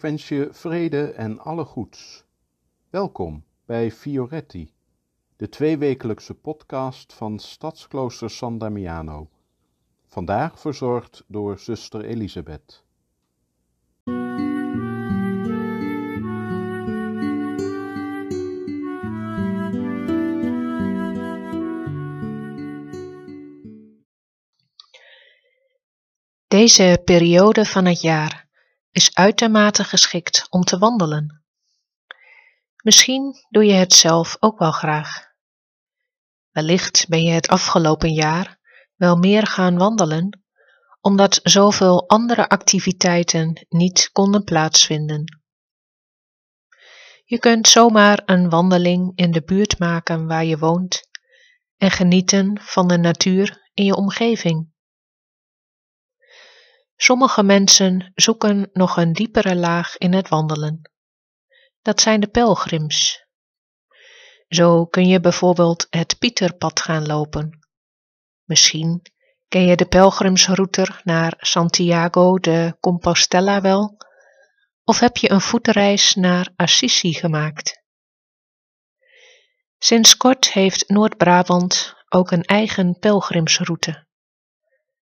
Ik wens je vrede en alle goeds. Welkom bij Fioretti, de tweewekelijkse podcast van Stadsklooster San Damiano. Vandaag verzorgd door zuster Elisabeth. Deze periode van het jaar is uitermate geschikt om te wandelen. Misschien doe je het zelf ook wel graag. Wellicht ben je het afgelopen jaar wel meer gaan wandelen, omdat zoveel andere activiteiten niet konden plaatsvinden. Je kunt zomaar een wandeling in de buurt maken waar je woont en genieten van de natuur in je omgeving. Sommige mensen zoeken nog een diepere laag in het wandelen. Dat zijn de pelgrims. Zo kun je bijvoorbeeld het Pieterpad gaan lopen. Misschien ken je de pelgrimsroute naar Santiago de Compostela wel, of heb je een voetreis naar Assisi gemaakt. Sinds kort heeft Noord-Brabant ook een eigen pelgrimsroute.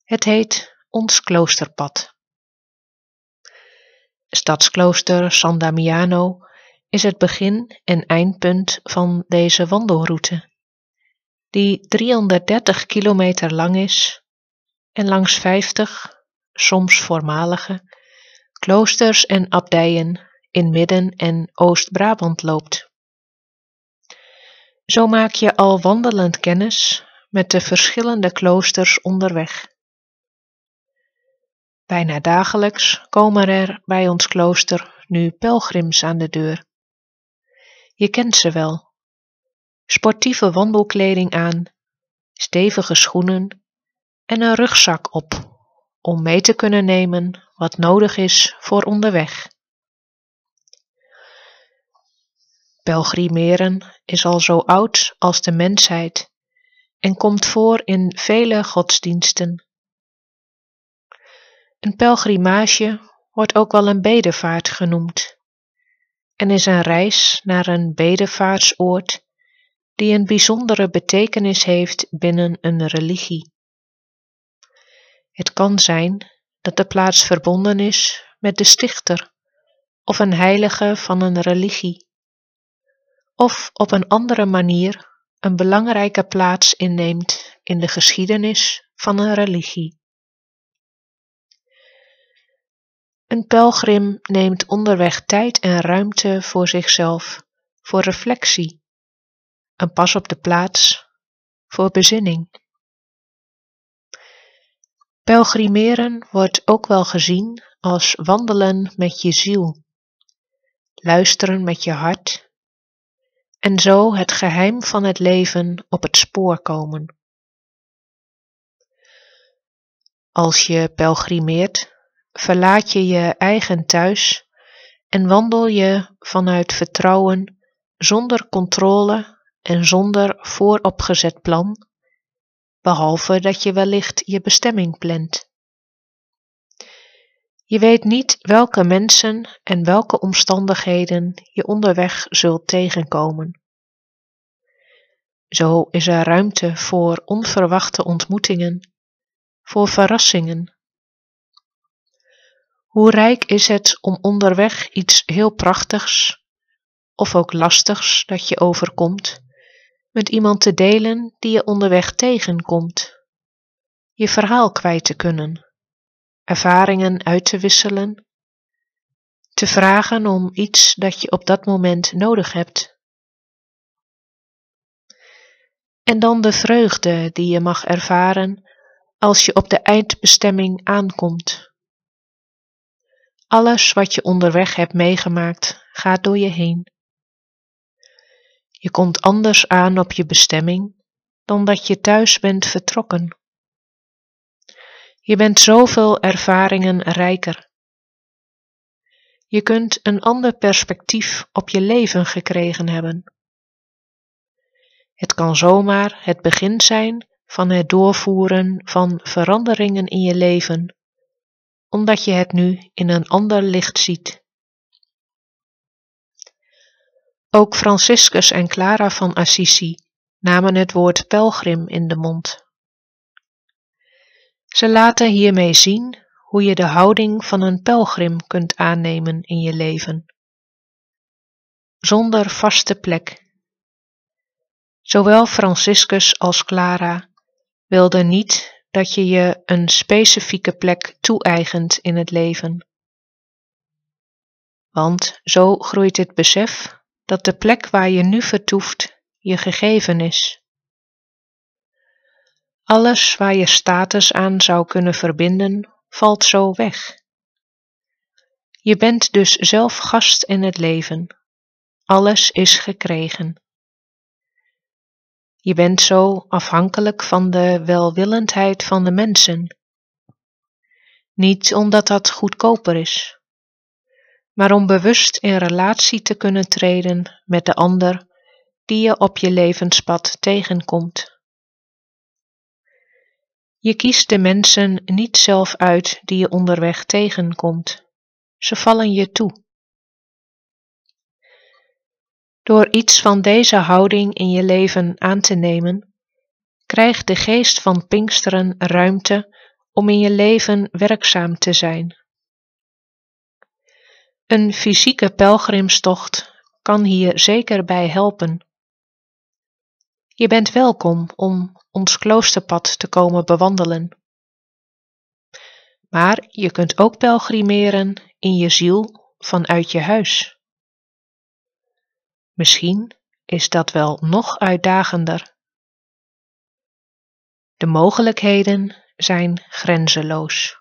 Het heet ons kloosterpad. Stadsklooster San Damiano is het begin en eindpunt van deze wandelroute, die 330 kilometer lang is en langs 50, soms voormalige, kloosters en abdijen in Midden- en Oost-Brabant loopt. Zo maak je al wandelend kennis met de verschillende kloosters onderweg. Bijna dagelijks komen er bij ons klooster nu pelgrims aan de deur. Je kent ze wel. Sportieve wandelkleding aan, stevige schoenen en een rugzak op om mee te kunnen nemen wat nodig is voor onderweg. Pelgrimeren is al zo oud als de mensheid en komt voor in vele godsdiensten een pelgrimage wordt ook wel een bedevaart genoemd en is een reis naar een bedevaartsoord die een bijzondere betekenis heeft binnen een religie. Het kan zijn dat de plaats verbonden is met de stichter of een heilige van een religie, of op een andere manier een belangrijke plaats inneemt in de geschiedenis van een religie. Een pelgrim neemt onderweg tijd en ruimte voor zichzelf, voor reflectie, een pas op de plaats, voor bezinning. Pelgrimeren wordt ook wel gezien als wandelen met je ziel, luisteren met je hart en zo het geheim van het leven op het spoor komen. Als je pelgrimeert, verlaat je je eigen thuis en wandel je vanuit vertrouwen zonder controle en zonder vooropgezet plan, behalve dat je wellicht je bestemming plant. Je weet niet welke mensen en welke omstandigheden je onderweg zult tegenkomen. Zo is er ruimte voor onverwachte ontmoetingen, voor verrassingen hoe rijk is het om onderweg iets heel prachtigs, of ook lastigs dat je overkomt, met iemand te delen die je onderweg tegenkomt, je verhaal kwijt te kunnen, ervaringen uit te wisselen, te vragen om iets dat je op dat moment nodig hebt. En dan de vreugde die je mag ervaren als je op de eindbestemming aankomt alles wat je onderweg hebt meegemaakt gaat door je heen. Je komt anders aan op je bestemming dan dat je thuis bent vertrokken. Je bent zoveel ervaringen rijker. Je kunt een ander perspectief op je leven gekregen hebben. Het kan zomaar het begin zijn van het doorvoeren van veranderingen in je leven omdat je het nu in een ander licht ziet. Ook Franciscus en Clara van Assisi namen het woord pelgrim in de mond. Ze laten hiermee zien hoe je de houding van een pelgrim kunt aannemen in je leven. Zonder vaste plek. Zowel Franciscus als Clara wilden niet dat je je een specifieke plek toe-eigent in het leven. Want zo groeit het besef dat de plek waar je nu vertoeft je gegeven is. Alles waar je status aan zou kunnen verbinden, valt zo weg. Je bent dus zelf gast in het leven. Alles is gekregen. Je bent zo afhankelijk van de welwillendheid van de mensen. Niet omdat dat goedkoper is, maar om bewust in relatie te kunnen treden met de ander die je op je levenspad tegenkomt. Je kiest de mensen niet zelf uit die je onderweg tegenkomt. Ze vallen je toe. Door iets van deze houding in je leven aan te nemen, krijgt de geest van Pinksteren ruimte om in je leven werkzaam te zijn. Een fysieke pelgrimstocht kan hier zeker bij helpen. Je bent welkom om ons kloosterpad te komen bewandelen. Maar je kunt ook pelgrimeren in je ziel vanuit je huis. Misschien is dat wel nog uitdagender. De mogelijkheden zijn grenzeloos.